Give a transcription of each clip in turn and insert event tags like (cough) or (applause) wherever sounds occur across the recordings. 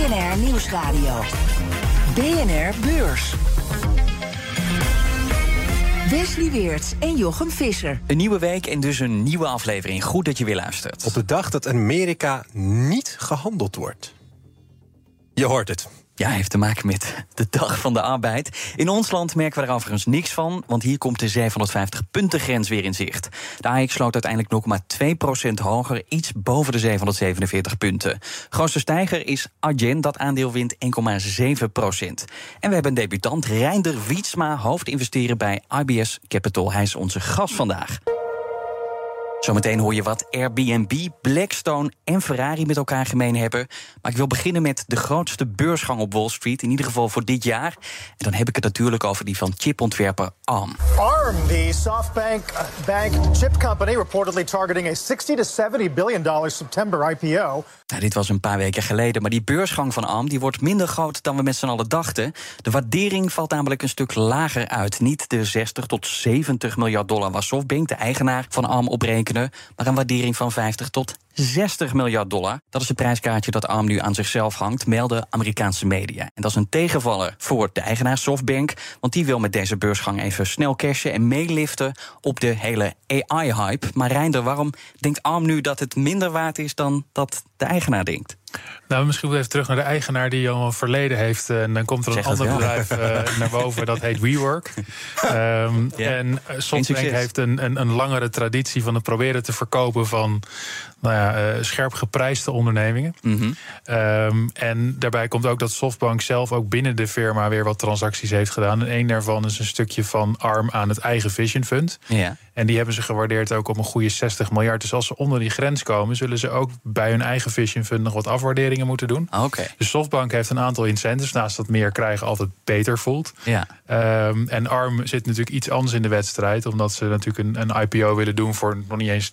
BNR Nieuwsradio. BNR Beurs. Wesley Weerts en Jochem Visser. Een nieuwe week en dus een nieuwe aflevering. Goed dat je weer luistert. Op de dag dat Amerika niet gehandeld wordt. Je hoort het. Ja, heeft te maken met de dag van de arbeid. In ons land merken we er overigens niks van, want hier komt de 750 punten grens weer in zicht. De AX sloot uiteindelijk 0,2% hoger, iets boven de 747 punten. Grootste stijger is Argen, dat aandeel wint 1,7% En we hebben een debutant, Reinder Wietsma, hoofdinvesteren bij IBS Capital. Hij is onze gast vandaag. Zometeen hoor je wat Airbnb, Blackstone en Ferrari met elkaar gemeen hebben. Maar ik wil beginnen met de grootste beursgang op Wall Street, in ieder geval voor dit jaar. En dan heb ik het natuurlijk over die van chipontwerper ARM. ARM, the SoftBank uh, Bank chip company, reportedly targeting a 60 to 70 billion dollar September IPO. Nou, dit was een paar weken geleden, maar die beursgang van ARM die wordt minder groot dan we met z'n allen dachten. De waardering valt namelijk een stuk lager uit. Niet de 60 tot 70 miljard dollar was SoftBank, de eigenaar van ARM, oprekenen maar een waardering van 50 tot 60 miljard dollar. Dat is het prijskaartje dat ARM nu aan zichzelf hangt, melden Amerikaanse media. En dat is een tegenvaller voor de eigenaar Softbank, want die wil met deze beursgang even snel cashen en meeliften op de hele AI-hype. Maar Reinder, waarom denkt ARM nu dat het minder waard is dan dat de eigenaar denkt? Nou, misschien even terug naar de eigenaar die al een verleden heeft. Eh, en dan komt er een ander bedrijf uh, (laughs) naar boven, dat heet WeWork. Um, ja. En eh, Softbank heeft een, een, een, langere traditie van het proberen te verkopen van nou ja, uh, scherp geprijsde ondernemingen. Mm -hmm. um, en daarbij komt ook dat Softbank zelf ook binnen de firma weer wat transacties heeft gedaan. En een daarvan is een stukje van ARM aan het eigen Vision Fund. Ja. En die hebben ze gewaardeerd ook op een goede 60 miljard. Dus als ze onder die grens komen, zullen ze ook bij hun eigen Vision Fund nog wat moeten doen. Ah, oké. Dus Softbank heeft een aantal incentives. Naast dat meer krijgen altijd beter voelt. Ja. Um, en ARM zit natuurlijk iets anders in de wedstrijd. Omdat ze natuurlijk een, een IPO willen doen voor nog niet eens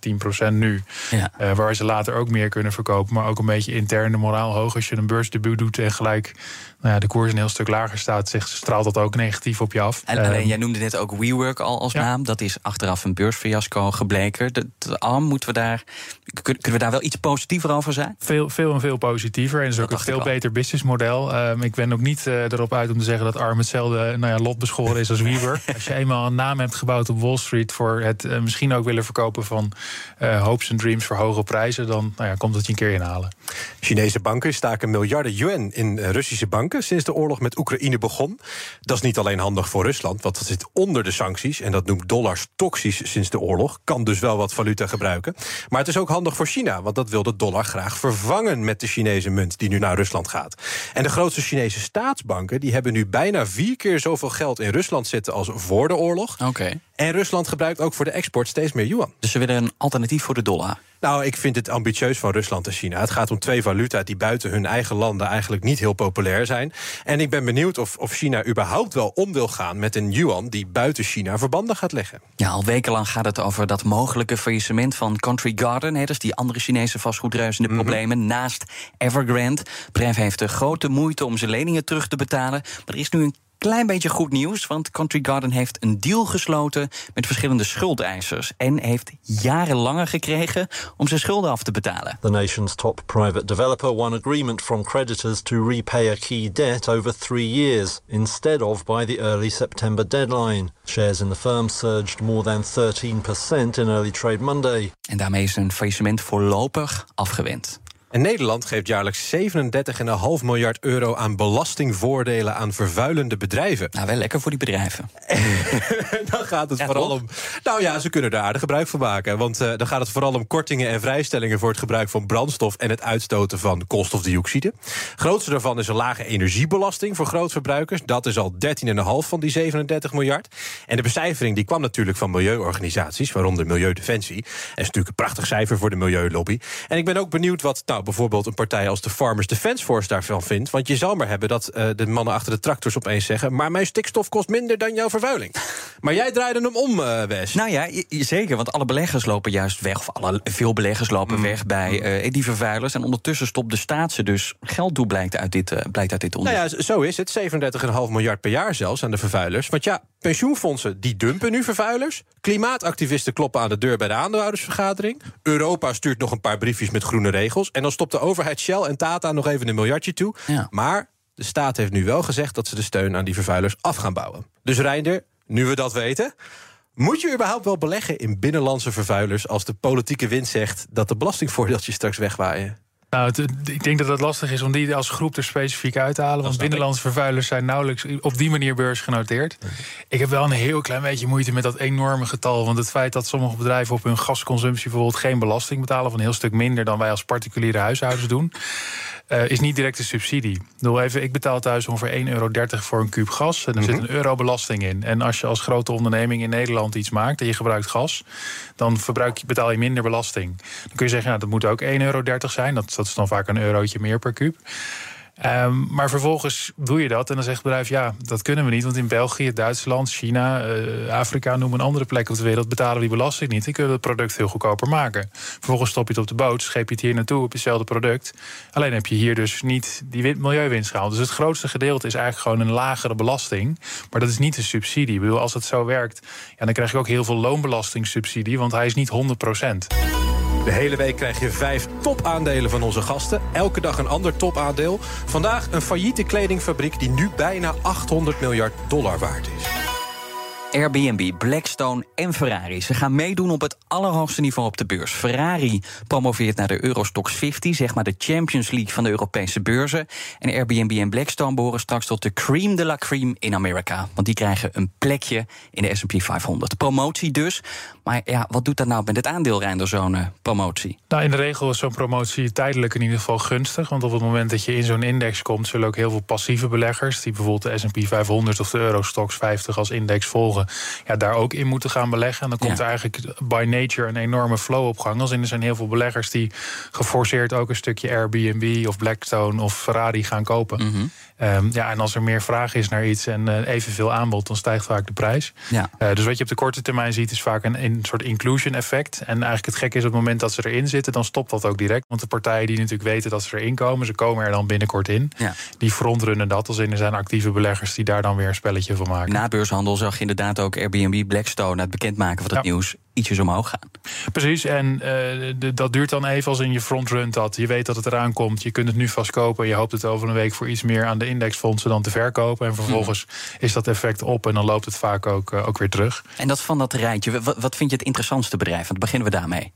10% nu. Ja. Uh, waar ze later ook meer kunnen verkopen. Maar ook een beetje interne moraal hoog. Als je een beursdebuut doet en gelijk nou ja, de koers een heel stuk lager staat, zegt, straalt dat ook negatief op je af. En alleen, um, jij noemde net ook WeWork al als ja. naam. Dat is achteraf een beursfiasco gebleken. De, de ARM, moeten we daar, kunnen we daar wel iets positiever over zijn? Veel, veel en veel positiever. En het is ook een veel beter businessmodel. Um, ik ben ook niet uh, erop uit om te zeggen dat ARM hetzelfde nou ja, lot beschoren is als WeWork. als je eenmaal een naam hebt gebouwd op Wall Street voor het uh, misschien ook willen verkopen van uh, hopes and dreams voor hoge prijzen, dan nou ja, komt het je een keer inhalen. Chinese banken staken miljarden yuan in Russische banken sinds de oorlog met Oekraïne begon. Dat is niet alleen handig voor Rusland, want dat zit onder de sancties. En dat noemt dollars toxisch sinds de oorlog. Kan dus wel wat valuta gebruiken. Maar het is ook handig voor China, want dat wil de dollar graag vervangen met de Chinese munt die nu naar Rusland gaat. En de grootste Chinese staatsbanken die hebben nu bijna vier keer zoveel geld in Rusland zitten als voor de oorlog. Oké. Okay. En Rusland gebruikt ook voor de export steeds meer yuan. Dus ze willen een alternatief voor de dollar. Nou, ik vind het ambitieus van Rusland en China. Het gaat om twee valuta die buiten hun eigen landen eigenlijk niet heel populair zijn. En ik ben benieuwd of, of China überhaupt wel om wil gaan met een yuan die buiten China verbanden gaat leggen. Ja, al wekenlang gaat het over dat mogelijke faillissement van Country Garden. Hè, dus die andere Chinese vastgoedreus in de mm -hmm. problemen naast Evergrande. Het bedrijf heeft de grote moeite om zijn leningen terug te betalen. Maar er is nu een klein beetje goed nieuws, want Country Garden heeft een deal gesloten met verschillende schuldeisers en heeft jaren langer gekregen om zijn schulden af te betalen. The nation's top private developer won agreement from creditors to repay a key debt over three years instead of by the early September deadline. Shares in the firm surged more than 13% in early trade Monday. En daarmee is een faillissement voorlopig afgewend. En Nederland geeft jaarlijks 37,5 miljard euro aan belastingvoordelen aan vervuilende bedrijven. Nou, wel lekker voor die bedrijven. (laughs) dan gaat het vooral om. Nou ja, ze kunnen aardig gebruik van maken. Want uh, dan gaat het vooral om kortingen en vrijstellingen voor het gebruik van brandstof en het uitstoten van koolstofdioxide. Grootste daarvan is een lage energiebelasting voor grootverbruikers. Dat is al 13,5 van die 37 miljard. En de becijfering die kwam natuurlijk van milieuorganisaties, waaronder Milieudefensie. Dat is natuurlijk een prachtig cijfer voor de milieulobby. En ik ben ook benieuwd wat nou bijvoorbeeld een partij als de Farmers Defence Force daarvan vindt. Want je zal maar hebben dat uh, de mannen achter de tractors opeens zeggen... maar mijn stikstof kost minder dan jouw vervuiling. (laughs) maar jij draaide hem om, uh, Wes. Nou ja, zeker, want alle beleggers lopen juist weg... of alle, veel beleggers lopen mm. weg bij uh, die vervuilers... en ondertussen stopt de staat ze dus geld toe, blijkt uit dit, blijkt uit dit onderzoek. Nou ja, zo is het. 37,5 miljard per jaar zelfs aan de vervuilers. Want ja, pensioenfondsen die dumpen nu vervuilers. Klimaatactivisten kloppen aan de deur bij de aandeelhoudersvergadering. Europa stuurt nog een paar briefjes met groene regels. En dan stopt de overheid Shell en Tata nog even een miljardje toe. Maar de staat heeft nu wel gezegd dat ze de steun aan die vervuilers af gaan bouwen. Dus Reinder, nu we dat weten. Moet je überhaupt wel beleggen in binnenlandse vervuilers als de politieke wind zegt dat de belastingvoordeeltjes straks wegwaaien? Nou, ik denk dat het lastig is om die als groep er specifiek uit te halen. Want binnenlandse vervuilers zijn nauwelijks op die manier beursgenoteerd. Ik heb wel een heel klein beetje moeite met dat enorme getal. Want het feit dat sommige bedrijven op hun gasconsumptie bijvoorbeeld geen belasting betalen, of een heel stuk minder dan wij als particuliere huishoudens doen. Uh, is niet direct een subsidie. Ik, bedoel even, ik betaal thuis ongeveer 1,30 euro voor een kuub gas. En er zit mhm. een euro belasting in. En als je als grote onderneming in Nederland iets maakt en je gebruikt gas, dan verbruik je, betaal je minder belasting. Dan kun je zeggen, nou, dat moet ook 1,30 euro zijn. Dat, dat is dan vaak een eurotje meer per kuub. Um, maar vervolgens doe je dat en dan zegt het bedrijf: ja, dat kunnen we niet. Want in België, Duitsland, China, uh, Afrika, noem een andere plek op de wereld, betalen we die belasting niet. Die kunnen het product veel goedkoper maken. Vervolgens stop je het op de boot, scheep je het hier naartoe op hetzelfde product. Alleen heb je hier dus niet die milieuwinst. Dus het grootste gedeelte is eigenlijk gewoon een lagere belasting. Maar dat is niet een subsidie. Ik bedoel, als het zo werkt, ja, dan krijg je ook heel veel loonbelastingssubsidie, want hij is niet 100 procent. De hele week krijg je vijf topaandelen van onze gasten. Elke dag een ander topaandeel. Vandaag een failliete kledingfabriek die nu bijna 800 miljard dollar waard is. Airbnb, Blackstone en Ferrari. Ze gaan meedoen op het allerhoogste niveau op de beurs. Ferrari promoveert naar de Eurostox 50, zeg maar de Champions League van de Europese beurzen. En Airbnb en Blackstone behoren straks tot de cream de la cream in Amerika. Want die krijgen een plekje in de S&P 500. Promotie dus. Maar ja, wat doet dat nou met het aandeel, Reinder, zo'n uh, promotie? Nou, in de regel is zo'n promotie tijdelijk in ieder geval gunstig. Want op het moment dat je in zo'n index komt... zullen ook heel veel passieve beleggers... die bijvoorbeeld de S&P 500 of de Eurostox 50 als index volgen... Ja, daar ook in moeten gaan beleggen. En dan komt er eigenlijk by nature een enorme flow op gang. Als in er zijn heel veel beleggers die geforceerd ook een stukje Airbnb... of Blackstone of Ferrari gaan kopen. Mhm. Ehm, ja, en als er meer vraag is naar iets en uh, evenveel aanbod... dan stijgt vaak de prijs. Ja. Uh, dus wat je op de korte termijn ziet is vaak een, een soort inclusion effect. En eigenlijk het gekke is op het moment dat ze erin zitten... dan stopt dat ook direct. Want de partijen die natuurlijk weten dat ze erin komen... ze komen er dan binnenkort in. Ja. Die frontrunnen dat. Als in er zijn actieve beleggers die daar dan weer een spelletje van maken. Na beurshandel zag je inderdaad ook Airbnb, Blackstone... het bekendmaken van het nieuws ietsjes omhoog gaan. Precies, en uh, dat duurt dan even als in je frontrun dat. Je weet dat het eraan komt, je kunt het nu vast kopen... je hoopt het over een week voor iets meer aan de indexfondsen dan te verkopen... en vervolgens hmm. is dat effect op en dan loopt het vaak ook, uh, ook weer terug. En dat van dat rijtje, wat, wat vind je het interessantste bedrijf? Want beginnen we daarmee.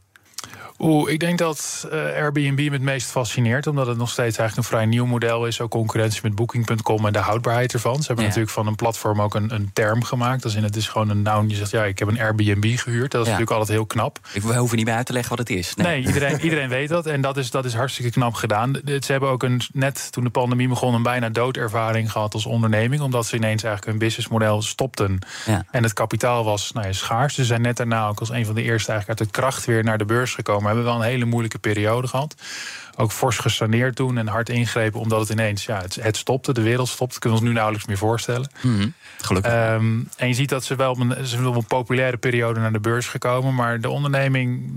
Oeh, ik denk dat uh, Airbnb me het meest fascineert. Omdat het nog steeds eigenlijk een vrij nieuw model is. Ook concurrentie met Booking.com en de houdbaarheid ervan. Ze hebben natuurlijk van een platform ook een, een term gemaakt. Als in het is gewoon een noun. Je zegt ja, ik heb een Airbnb gehuurd. Dat is natuurlijk altijd heel knap. Ik, we hoeven niet meer uit te leggen wat het is. Nee, nee iedereen, (laughs) iedereen weet dat. En dat is, dat is hartstikke knap gedaan. Ze hebben ook een, net toen de pandemie begon een bijna doodervaring gehad als onderneming. Omdat ze ineens eigenlijk hun businessmodel stopten. Ja. En het kapitaal was nou ja, schaars. Ze zijn net daarna ook als een van de eerste eigenlijk uit de kracht weer naar de beurs gekomen hebben wel een hele moeilijke periode gehad ook fors gesaneerd doen en hard ingrepen, omdat het ineens, ja, het, het stopte, de wereld stopte. Kunnen we ons nu nauwelijks meer voorstellen. Mm Gelukkig. Um, en je ziet dat ze wel op een, ze op een populaire periode naar de beurs gekomen, maar de onderneming,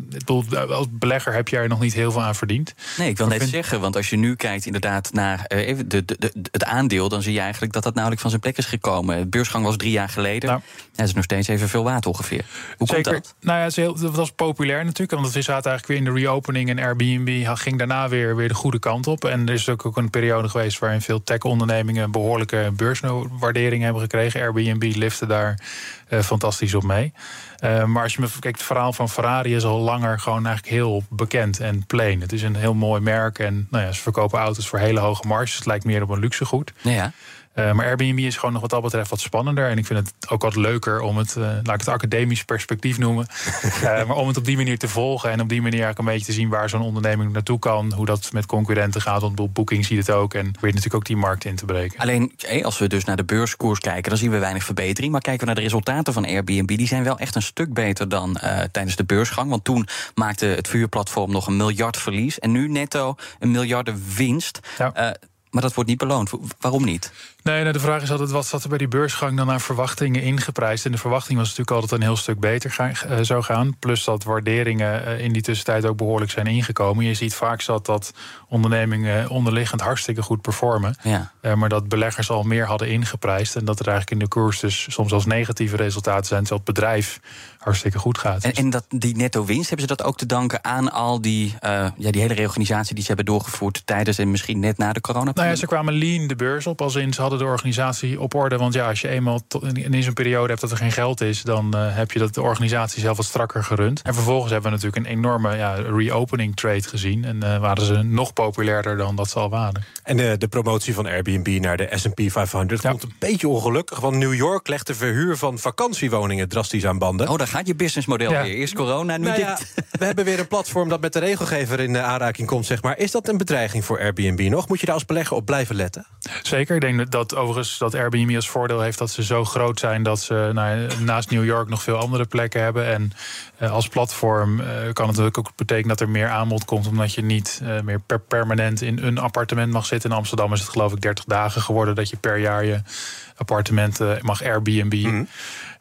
als belegger heb je er nog niet heel veel aan verdiend. Nee, ik wil net zeggen, want als je nu kijkt inderdaad naar uh, de, de, de, het aandeel, dan zie je eigenlijk dat dat nauwelijks van zijn plek is gekomen. De beursgang was drie jaar geleden. Nou, het is nog steeds even veel water ongeveer. Hoe zeker, komt dat? Nou ja, het was populair natuurlijk, want we zaten eigenlijk weer in de reopening en Airbnb ging daarna weer, weer de goede kant op. En er is ook, ook een periode geweest waarin veel tech-ondernemingen behoorlijke beurswaardering hebben gekregen. Airbnb lifte daar uh, fantastisch op mee. Uh, maar als je me kijkt, het verhaal van Ferrari is al langer gewoon eigenlijk heel bekend en plain. Het is een heel mooi merk en nou ja, ze verkopen auto's voor hele hoge marges. Het lijkt meer op een luxegoed. Ja. Uh, maar Airbnb is gewoon nog wat dat betreft wat spannender. En ik vind het ook wat leuker om het, uh, laat ik het academisch perspectief noemen. uh, (laughs) maar om het op die manier te volgen en op die manier eigenlijk een beetje te zien waar zo'n onderneming naartoe kan. Hoe dat met concurrenten gaat. Want Booking ziet het ook. En weet natuurlijk ook die markt in te breken. Alleen als we dus naar de beurskoers kijken, dan zien we weinig verbetering. Maar kijken we naar de resultaten van Airbnb, die zijn wel echt een stuk beter dan tijdens de beursgang. Want toen maakte het vuurplatform nog een miljard verlies. En nu netto een miljarden winst. Ja. Maar dat wordt niet beloond. Waarom niet? Nee, nou, de vraag is altijd wat zat er bij die beursgang dan aan verwachtingen ingeprijsd. En de verwachting was natuurlijk altijd een heel stuk beter ga, uh, zou gaan. Plus dat waarderingen uh, in die tussentijd ook behoorlijk zijn ingekomen. Je ziet vaak dat, dat ondernemingen onderliggend hartstikke goed performen. Ja. Uh, maar dat beleggers al meer hadden ingeprijsd. En dat er eigenlijk in de koers dus soms als negatieve resultaten zijn. Terwijl het bedrijf hartstikke goed gaat. En, en dat, die netto winst, hebben ze dat ook te danken aan al die, ja, die hele reorganisatie die ze hebben doorgevoerd tijdens en misschien net na de corona? Nou ja, ze kwamen lean de beurs op, als in ze hadden de organisatie op orde. Want ja, als je eenmaal in zo'n periode hebt dat er geen geld is, dan uh, heb je dat de organisatie zelf wat strakker gerund. En vervolgens hebben we natuurlijk een enorme ja, reopening trade gezien. En uh, waren ze nog populairder dan dat ze al waren. En de, de promotie van Airbnb naar de SP 500 ja. komt een beetje ongelukkig. Want New York legt de verhuur van vakantiewoningen drastisch aan banden. Oh, daar gaat je businessmodel ja. weer. Eerst corona, nu nou dit. We hebben weer een platform dat met de regelgever in de aanraking komt, zeg maar. Is dat een bedreiging voor Airbnb nog? Moet je daar als belegger op blijven letten? Zeker. Ik denk dat overigens dat Airbnb als voordeel heeft dat ze zo groot zijn dat ze nou, naast New York nog veel andere plekken hebben. En uh, als platform uh, kan het ook betekenen dat er meer aanbod komt, omdat je niet uh, meer per permanent in een appartement mag zitten. In Amsterdam is het geloof ik 30 dagen geworden dat je per jaar je appartement mag Airbnb. Mm.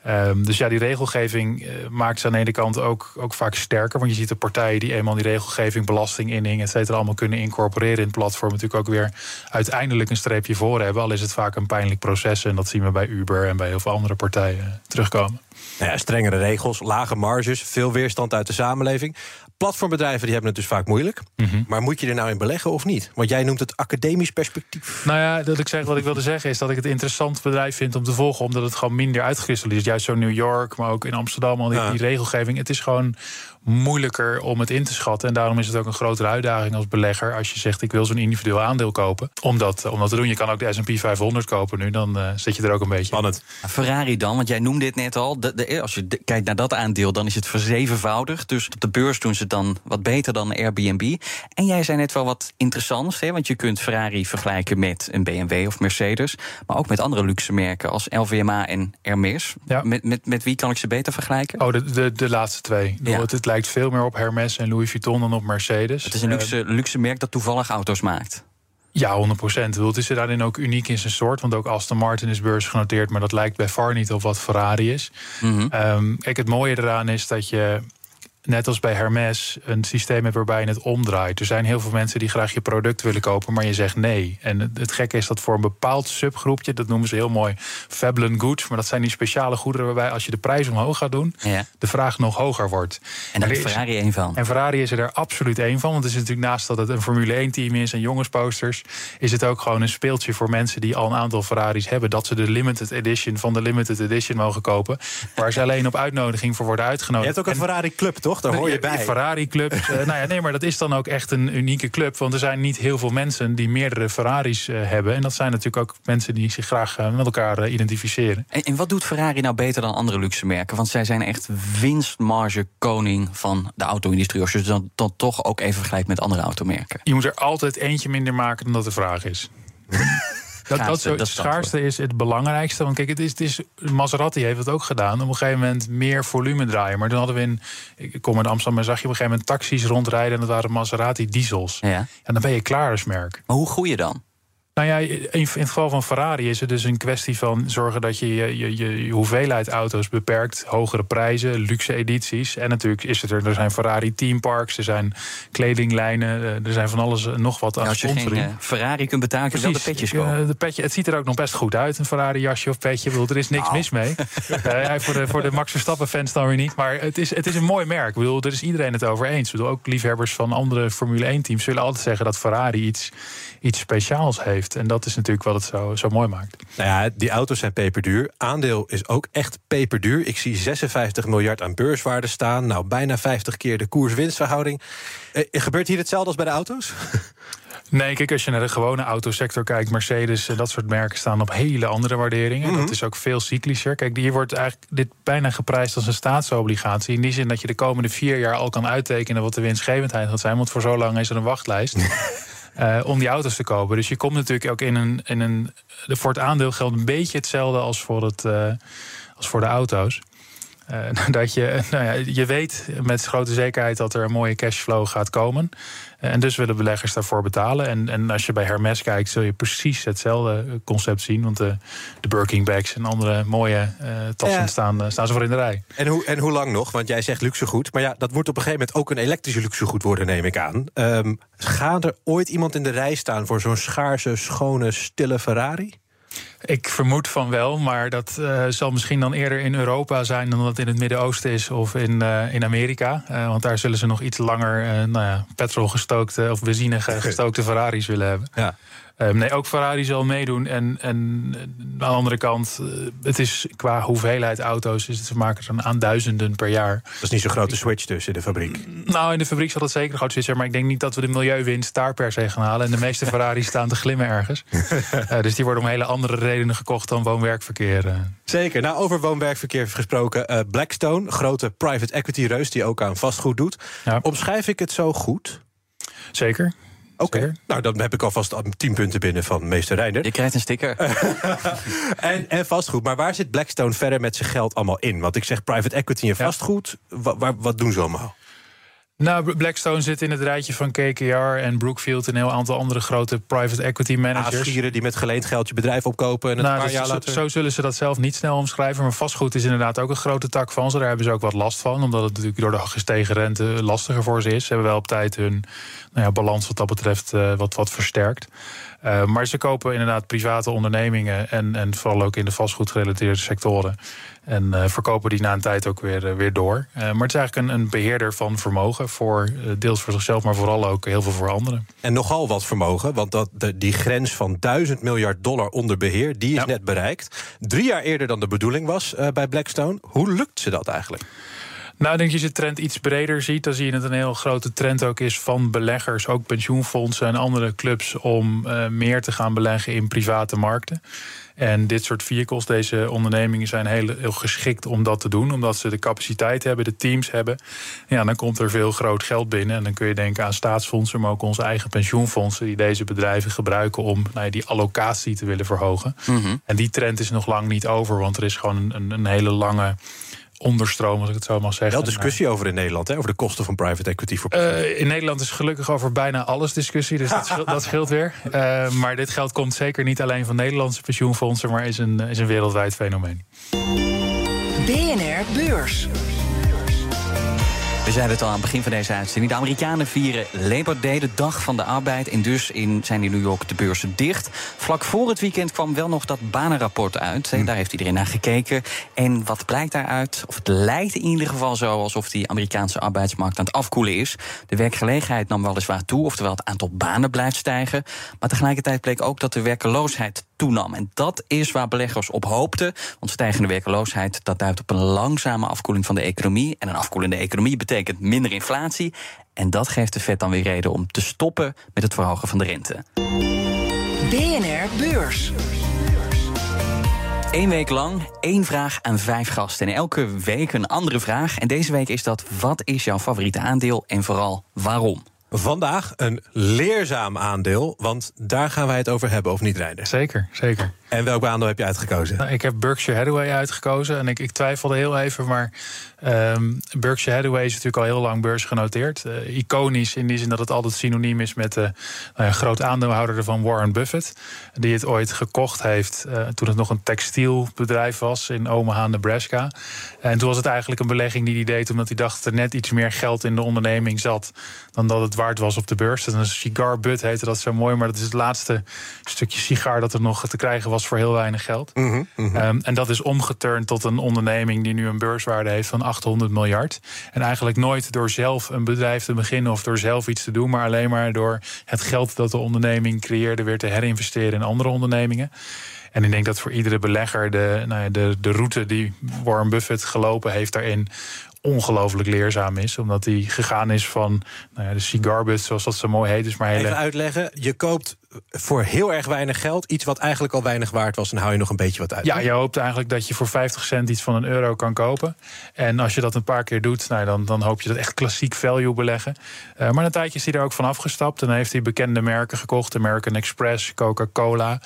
Um, dus ja, die regelgeving uh, maakt ze aan de ene kant ook, ook vaak sterker. Want je ziet de partijen die eenmaal die regelgeving, belasting, inning, et cetera, allemaal kunnen incorporeren in het platform. Natuurlijk ook weer uiteindelijk een streepje voor hebben. Al is het vaak een pijnlijk proces. En dat zien we bij Uber en bij heel veel andere partijen terugkomen. Nou ja, strengere regels, lage marges, veel weerstand uit de samenleving. Platformbedrijven die hebben het dus vaak moeilijk. Mhm. Maar moet je er nou in beleggen of niet? Want jij noemt het academisch perspectief. Nou ja, dat ik zeg, wat ik wilde zeggen is dat ik het interessant bedrijf vind om te volgen. Omdat het gewoon minder uitgekristalliseerd is. Juist zo New York, maar ook in Amsterdam, al die, die regelgeving. Het is gewoon moeilijker om het in te schatten. En daarom is het ook een grotere uitdaging als belegger. Als je zegt, ik wil zo'n individueel aandeel kopen. Om dat, om dat te doen. Je kan ook de S&P 500 kopen nu. Dan uh, zit je er ook een beetje Spannend. Ferrari dan, want jij noemde dit net al. De, de, als je kijkt naar dat aandeel, dan is het verzevenvoudigd. Dus op de beurs doen ze het dan wat beter dan Airbnb. En jij zei net wel wat interessants. Hè? Want je kunt Ferrari vergelijken met een BMW of Mercedes. Maar ook met andere luxe merken als LVMA en Hermes. Ja. Met, met, met wie kan ik ze beter vergelijken? Oh, de, de, de laatste twee. Ja. Het, het lijkt veel meer op Hermes en Louis Vuitton dan op Mercedes. Het is een luxe, uh, luxe merk dat toevallig auto's maakt. Ja, 100 procent. Het is daarin ook uniek in zijn soort. Want ook Aston Martin is beursgenoteerd, maar dat lijkt bij far niet op wat Ferrari is. Mm -hmm. um, kijk, het mooie eraan is dat je net als bij Hermes, een systeem hebt waarbij je het omdraait. Er zijn heel veel mensen die graag je product willen kopen, maar je zegt nee. En het gekke is dat voor een bepaald subgroepje, dat noemen ze heel mooi Fabulous goods, maar dat zijn die speciale goederen waarbij als je de prijs omhoog gaat doen, ja. de vraag nog hoger wordt. En daar is Ferrari één van. En Ferrari is er absoluut één van, want het is natuurlijk naast dat het een Formule 1 team is en jongensposters, is het ook gewoon een speeltje voor mensen die al een aantal Ferraris hebben, dat ze de limited edition van de limited edition mogen kopen, waar ze (laughs) alleen op uitnodiging voor worden uitgenodigd. Je hebt ook een Ferrari club, toch? Daar hoor je bij. Ferrari Club. uh, (laughs) nou ja, nee, maar dat is dan ook echt een unieke club. Want er zijn niet heel veel mensen die meerdere Ferraris uh, hebben. En dat zijn natuurlijk ook mensen die zich graag uh, met elkaar identificeren. En, en, wat doet Ferrari nou beter dan andere luxe merken? Want zij zijn echt winstmarge koning van de auto-industrie. Als je dan, dan toch ook even vergelijkt met andere automerken. Je moet er altijd eentje minder maken dan dat de vraag is. (laughs) Dat, dat, zo, schaarste is het belangrijkste. Want kijk, het is, het is, Maserati heeft het ook gedaan. Op een gegeven moment meer volume draaien. Maar toen hadden we in. Ik kom in Amsterdam en zag je op een gegeven moment taxis rondrijden. En dat waren Maserati diesels. Ja. En dan ben je klaar als merk. Maar hoe groei je dan? Nou ja, in het geval van Ferrari is het dus een kwestie van zorgen dat je je, je, je hoeveelheid auto's beperkt. Hogere prijzen, luxe edities. En natuurlijk is het er, er zijn Ferrari teamparks, er zijn kledinglijnen, eh, er zijn van alles nog wat ja, Als je geen uh, Ferrari kunt betalen, kun je wel de petjes kopen. de petje, het ziet er ook nog best goed uit, een Ferrari jasje of petje. Bedoel, er is niks nou. mis mee. (laughs) uh, voor, de, voor de Max Verstappen fans dan weer niet. Maar het is, het is een mooi merk. Ik bedoel, er is iedereen het over eens. Ik bedoel, ook liefhebbers van andere Formule 1 teams zullen altijd zeggen dat Ferrari iets, iets speciaals heeft. En dat is natuurlijk wat het zo, zo mooi maakt. Nou ja, die auto's zijn peperduur. Aandeel is ook echt peperduur. Ik zie 56 miljard aan beurswaarde staan. Nou, bijna 50 keer de koers-winstverhouding. Eh, gebeurt hier hetzelfde als bij de auto's? (laughs) Nee, kijk, als je naar de gewone autosector kijkt, Mercedes en dat soort merken staan op hele andere waarderingen. Mhm. Dat is ook veel cyclischer. Kijk, hier wordt eigenlijk dit bijna geprijsd als een staatsobligatie. In die zin dat je de komende vier jaar al kan uittekenen wat de winstgevendheid gaat zijn. Want voor zo lang is er een wachtlijst. (laughs) Uh, om die auto's te kopen. Dus je komt natuurlijk ook in een. In een voor het aandeel geldt een beetje hetzelfde als voor, het, uh, als voor de auto's. Uh, (laughs) dat je, nou ja, je weet met grote zekerheid dat er een mooie cashflow gaat komen. En dus willen beleggers daarvoor betalen. En, en als je bij Hermes kijkt, zul je precies hetzelfde concept zien. Want de, de Birking bags en andere mooie uh, tassen staan, staan ze voor in de rij. En hoe, en hoe lang nog? Want jij zegt luxegoed. Maar ja, dat moet op een gegeven moment ook een elektrische luxegoed worden, neem ik aan. Um, gaat er ooit iemand in de rij staan voor zo'n schaarse, schone, stille Ferrari? Ik vermoed van wel, maar dat uh, zal misschien dan eerder in Europa zijn dan dat in het Midden-Oosten is of in, uh, in Amerika. Uh, want daar zullen ze nog iets langer nou ja, petrol gestookte of benzine gestookte Ferraris willen hebben. Ja. Um, nee, ook Ferrari zal meedoen. En, en aan de andere kant, het is qua hoeveelheid auto's, is het, ze maken er aan duizenden per jaar. Dat is niet zo'n grote switch in de fabriek. Nou, in de fabriek zal het zeker groot switch zijn. Maar ik denk niet dat we de milieuwinst daar per se gaan halen. En de meeste Ferraris staan te glimmen ergens. (laughs) dus die worden om hele andere redenen gekocht dan woon-werkverkeer. Zeker. Nou, over woon-werkverkeer gesproken. Blackstone, grote private equity reus die ook aan vastgoed doet. Omschrijf ik het zo goed? Zeker. Oké, nou dan heb ik alvast tien punten binnen van meester Reiner. Je krijgt een sticker. (laughs) en, en vastgoed. Maar waar zit Blackstone verder met zijn geld allemaal in? Want ik zeg private equity en vastgoed. Wat, wat doen ze allemaal? Nou, Blackstone zit in het rijtje van KKR en Brookfield... en een heel aantal andere grote private equity managers. Aasgieren die met geleend geld je bedrijf opkopen... en het nou, paar dus jaar later... Zo zullen ze dat zelf niet snel omschrijven. Maar vastgoed is inderdaad ook een grote tak van ze. Daar hebben ze ook wat last van. Omdat het natuurlijk door de gestegen rente lastiger voor ze is. Ze hebben wel op tijd hun nou ja, balans wat dat betreft uh, wat, wat versterkt. Uh, maar ze kopen inderdaad private ondernemingen... en, en vooral ook in de vastgoedgerelateerde sectoren. En uh, verkopen die na een tijd ook weer, weer door. maar het is eigenlijk een, een beheerder van vermogen... voor deels voor zichzelf, maar vooral ook heel veel voor anderen. En nogal wat vermogen, want dat, de, die grens van 1000 miljard dollar onder beheer... die is net bereikt. Drie jaar eerder dan de bedoeling was bij Blackstone. Hoe lukt ze dat eigenlijk? Nou, ik denk dat je de trend iets breder ziet. Dan zie je dat het een heel grote trend ook is van beleggers, ook pensioenfondsen en andere clubs, om meer te gaan beleggen in private markten. En dit soort vehicles, deze ondernemingen zijn heel, heel, geschikt om dat te doen. Omdat ze de capaciteit hebben, de teams hebben. Ja, dan komt er veel groot geld binnen. En dan kun je denken aan staatsfondsen, maar ook onze eigen pensioenfondsen... die deze bedrijven gebruiken om nou ja, die allocatie te willen verhogen. Mm En die trend is nog lang niet over, want er is gewoon een, een hele lange onderstroom, als ik het zo mag zeggen. Wel discussie over in Nederland, hè, over de kosten van private equity voor uh, In Nederland is gelukkig over bijna alles discussie, dus dat, scheelt, dat scheelt weer. Uh, (laughs) maar dit geld komt zeker niet alleen van Nederlandse pensioenfondsen, maar is een, is een wereldwijd fenomeen. BNR Beurs. We zeiden het al aan het begin van deze uitzending. De Amerikanen vieren Labor Day, de dag van de arbeid. En dus in, zijn in New York de beurzen dicht. Vlak voor het weekend kwam wel nog dat banenrapport uit. Hm. Daar heeft iedereen naar gekeken. En wat blijkt daaruit? Of het lijkt in ieder geval zo alsof die Amerikaanse arbeidsmarkt aan het afkoelen is. De werkgelegenheid nam weliswaar toe, oftewel het aantal banen blijft stijgen. Maar tegelijkertijd bleek ook dat de werkeloosheid toenam. En dat is waar beleggers op hoopten. Want stijgende werkeloosheid dat duidt op een langzame afkoeling van de economie. En een afkoelende economie betekent minder inflatie. En dat geeft de Fed dan weer reden om te stoppen met het verhogen van de rente. BNR Beurs. Eén week lang, één vraag aan vijf gasten. En elke week een andere vraag. En deze week is dat: wat is jouw favoriete aandeel en vooral waarom? Vandaag een leerzaam aandeel, want daar gaan wij het over hebben, of niet, Rijden? Zeker, zeker. En welk aandeel heb je uitgekozen? Nou, ik heb Berkshire Hathaway uitgekozen. En ik, ik twijfelde heel even, maar um, Berkshire Hathaway is natuurlijk al heel lang beursgenoteerd. Uh, iconisch in die zin dat het altijd synoniem is met de uh, nou groot aandeelhouder van Warren Buffett. Die het ooit gekocht heeft uh, toen het nog een textielbedrijf was in Omaha, Nebraska. En toen was het eigenlijk een belegging die hij deed omdat hij dacht dat er net iets meer geld in de onderneming zat dan dat het waard was op de beurs. Dat een cigar heette dat zo mooi, maar dat is het laatste stukje sigaar dat er nog te krijgen was voor heel weinig geld. Mm -hmm, en dat is omgeturnd tot een onderneming die nu een beurswaarde heeft van 800 miljard. En eigenlijk nooit door zelf een bedrijf te beginnen of door zelf iets te doen, maar alleen maar door het geld dat de onderneming creëerde weer te herinvesteren in andere ondernemingen. En ik denk dat voor iedere belegger de, nou ja, de, de route die Warren Buffett gelopen heeft daarin ongelooflijk leerzaam is. Omdat hij gegaan is van nou ja, de cigarbut, zoals dat zo mooi heet. Dus maar hele... Even uitleggen, je koopt voor heel erg weinig geld iets wat eigenlijk al weinig waard was... en hou je nog een beetje wat uit. Ja, je hoopt eigenlijk dat je voor 50 cent iets van een euro kan kopen. En als je dat een paar keer doet, nou, dan, dan hoop je dat echt klassiek value beleggen. Uh, maar een tijdje is hij er ook van afgestapt. En dan heeft hij bekende merken gekocht. American Express, Coca-Cola.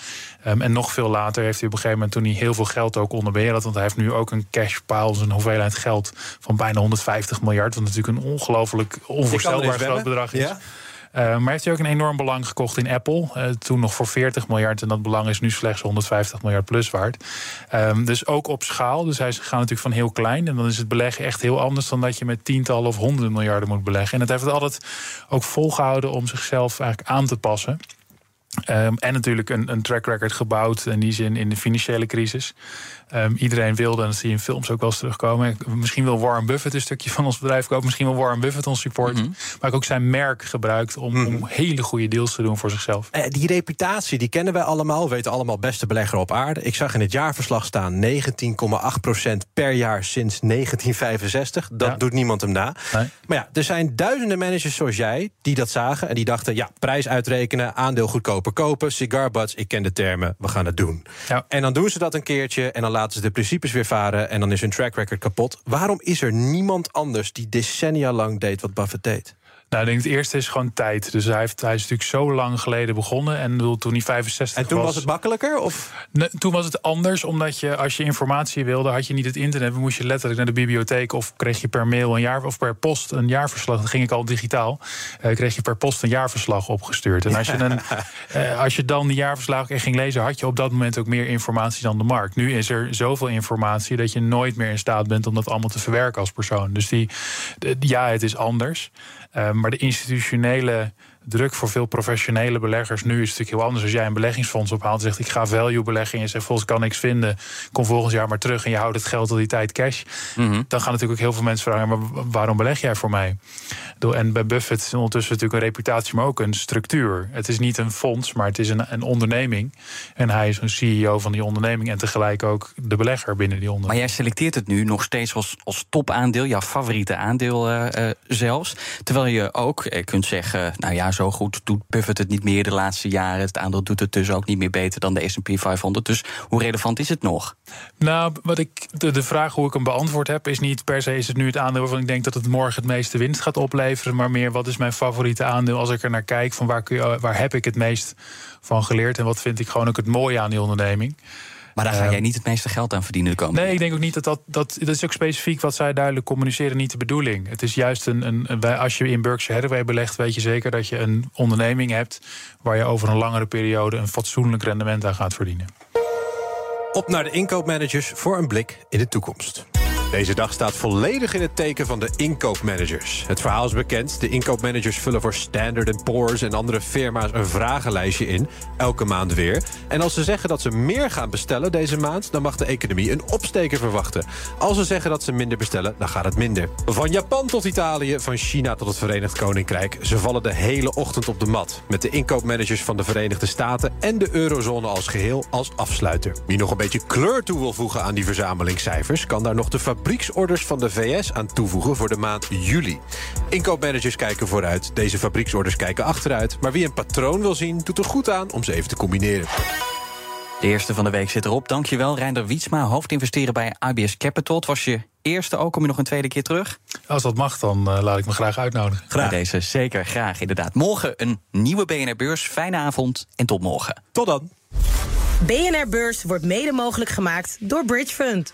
Um, en nog veel later heeft hij op een gegeven moment... toen hij heel veel geld ook onder beheer had... want hij heeft nu ook een cash pile, dus een hoeveelheid geld... van bijna 150 miljard. Wat natuurlijk een ongelooflijk onvoorstelbaar groot bedrag is. Ja? Uh, maar heeft hij ook een enorm belang gekocht in Apple. Uh, toen nog voor 40 miljard. En dat belang is nu slechts 150 miljard plus waard. Um, dus ook op schaal. Dus hij gaat natuurlijk van heel klein. En dan is het beleggen echt heel anders dan dat je met tientallen of honderden miljarden moet beleggen. En dat heeft het altijd ook volgehouden om zichzelf eigenlijk aan te passen. Um, en natuurlijk een, een track record gebouwd in die zin in de financiële crisis. Um, iedereen wilde, en dat zie je in films ook wel eens terugkomen. Misschien wil Warren Buffett een stukje van ons bedrijf kopen. Misschien wil Warren Buffett ons support. Mm -hmm. Maar ook zijn merk gebruikt om, mm -hmm. om, hele goede deals te doen voor zichzelf. Uh, die reputatie, die kennen wij allemaal. We weten allemaal beste belegger op aarde. Ik zag in het jaarverslag staan 19,8% per jaar sinds 1965. Dat ja. doet niemand hem na. Nee. Maar ja, er zijn duizenden managers zoals jij die dat zagen. En die dachten, ja, prijs uitrekenen, aandeel goedkoper kopen. Cigar butts, ik ken de termen, we gaan het doen. Ja. En dan doen ze dat een keertje en dan laten ze de principes weer varen... en dan is hun track record kapot. Waarom is er niemand anders die decennia lang deed wat Buffett deed? Nou, ik denk het eerste is gewoon tijd. Dus hij, heeft, hij is natuurlijk zo lang geleden begonnen. En bedoel, toen hij 65 was... En toen was, het makkelijker? Of? Toen was het anders, omdat je als je informatie wilde... had je niet het internet, dan moest je letterlijk naar de bibliotheek... of kreeg je per mail een jaar, of per post een jaarverslag. Dan ging ik al digitaal. Uh, kreeg je per post een jaarverslag opgestuurd. En als je, een, uh, (laughs) als je dan die jaarverslag echt ging lezen... had je op dat moment ook meer informatie dan de markt. Nu is er zoveel informatie dat je nooit meer in staat bent... om dat allemaal te verwerken als persoon. Dus die, ja, het is anders. Uh, maar de institutionele druk voor veel professionele beleggers nu is het natuurlijk heel anders. Als jij een beleggingsfonds ophaalt en zegt ik ga value beleggen en je zegt volgens kan niks vinden, kom volgend jaar maar terug en je houdt het geld al die tijd cash. Mm -hmm. Dan gaan natuurlijk ook heel veel mensen vragen, maar waarom beleg jij voor mij? En bij Buffett is ondertussen natuurlijk een reputatie, maar ook een structuur. Het is niet een fonds, maar het is een, een onderneming. En hij is een CEO van die onderneming en tegelijk ook de belegger binnen die onderneming. Maar jij selecteert het nu nog steeds als, als topaandeel, jouw favoriete aandeel uh, uh, zelfs. Terwijl je ook uh, kunt zeggen, nou ja, zo goed doet Buffett het niet meer de laatste jaren. Het aandeel doet het dus ook niet meer beter dan de S&P 500. Dus hoe relevant is het nog? Nou, wat ik, de, de vraag hoe ik hem beantwoord heb... is niet per se is het nu het aandeel waarvan ik denk... dat het morgen het meeste winst gaat opleveren... maar meer wat is mijn favoriete aandeel als ik er naar kijk... van waar, kun je, waar heb ik het meest van geleerd... en wat vind ik gewoon ook het mooie aan die onderneming... Maar daar ga jij niet het meeste geld aan verdienen de komende Nee, ik denk ook niet dat dat, dat... Dat is ook specifiek wat zij duidelijk communiceren, niet de bedoeling. Het is juist een... een, een als je in Berkshire Hathaway belegt, weet je zeker dat je een onderneming hebt... waar je over een langere periode een fatsoenlijk rendement aan gaat verdienen. Op naar de inkoopmanagers voor een blik in de toekomst. Deze dag staat volledig in het teken van de inkoopmanagers. Het verhaal is bekend. De inkoopmanagers vullen voor Standard Poor's en andere firma's een vragenlijstje in. Elke maand weer. En als ze zeggen dat ze meer gaan bestellen deze maand... dan mag de economie een opsteker verwachten. Als ze zeggen dat ze minder bestellen, dan gaat het minder. Van Japan tot Italië, van China tot het Verenigd Koninkrijk... ze vallen de hele ochtend op de mat. Met de inkoopmanagers van de Verenigde Staten... en de eurozone als geheel als afsluiter. Wie nog een beetje kleur toe wil voegen aan die verzamelingscijfers... kan daar nog de fabrieksorders van de VS aan toevoegen voor de maand juli. Inkoopmanagers kijken vooruit, deze fabrieksorders kijken achteruit. Maar wie een patroon wil zien, doet er goed aan om ze even te combineren. De eerste van de week zit erop. Dankjewel, Reinder Wietsma, hoofdinvesteren bij IBS Capital. Het was je eerste ook, kom je nog een tweede keer terug? Als dat mag, dan uh, laat ik me graag uitnodigen. Graag. Bij deze zeker, graag, inderdaad. Morgen een nieuwe BNR-beurs. Fijne avond en tot morgen. Tot dan. BNR Beurs wordt mede mogelijk gemaakt door Bridge Fund.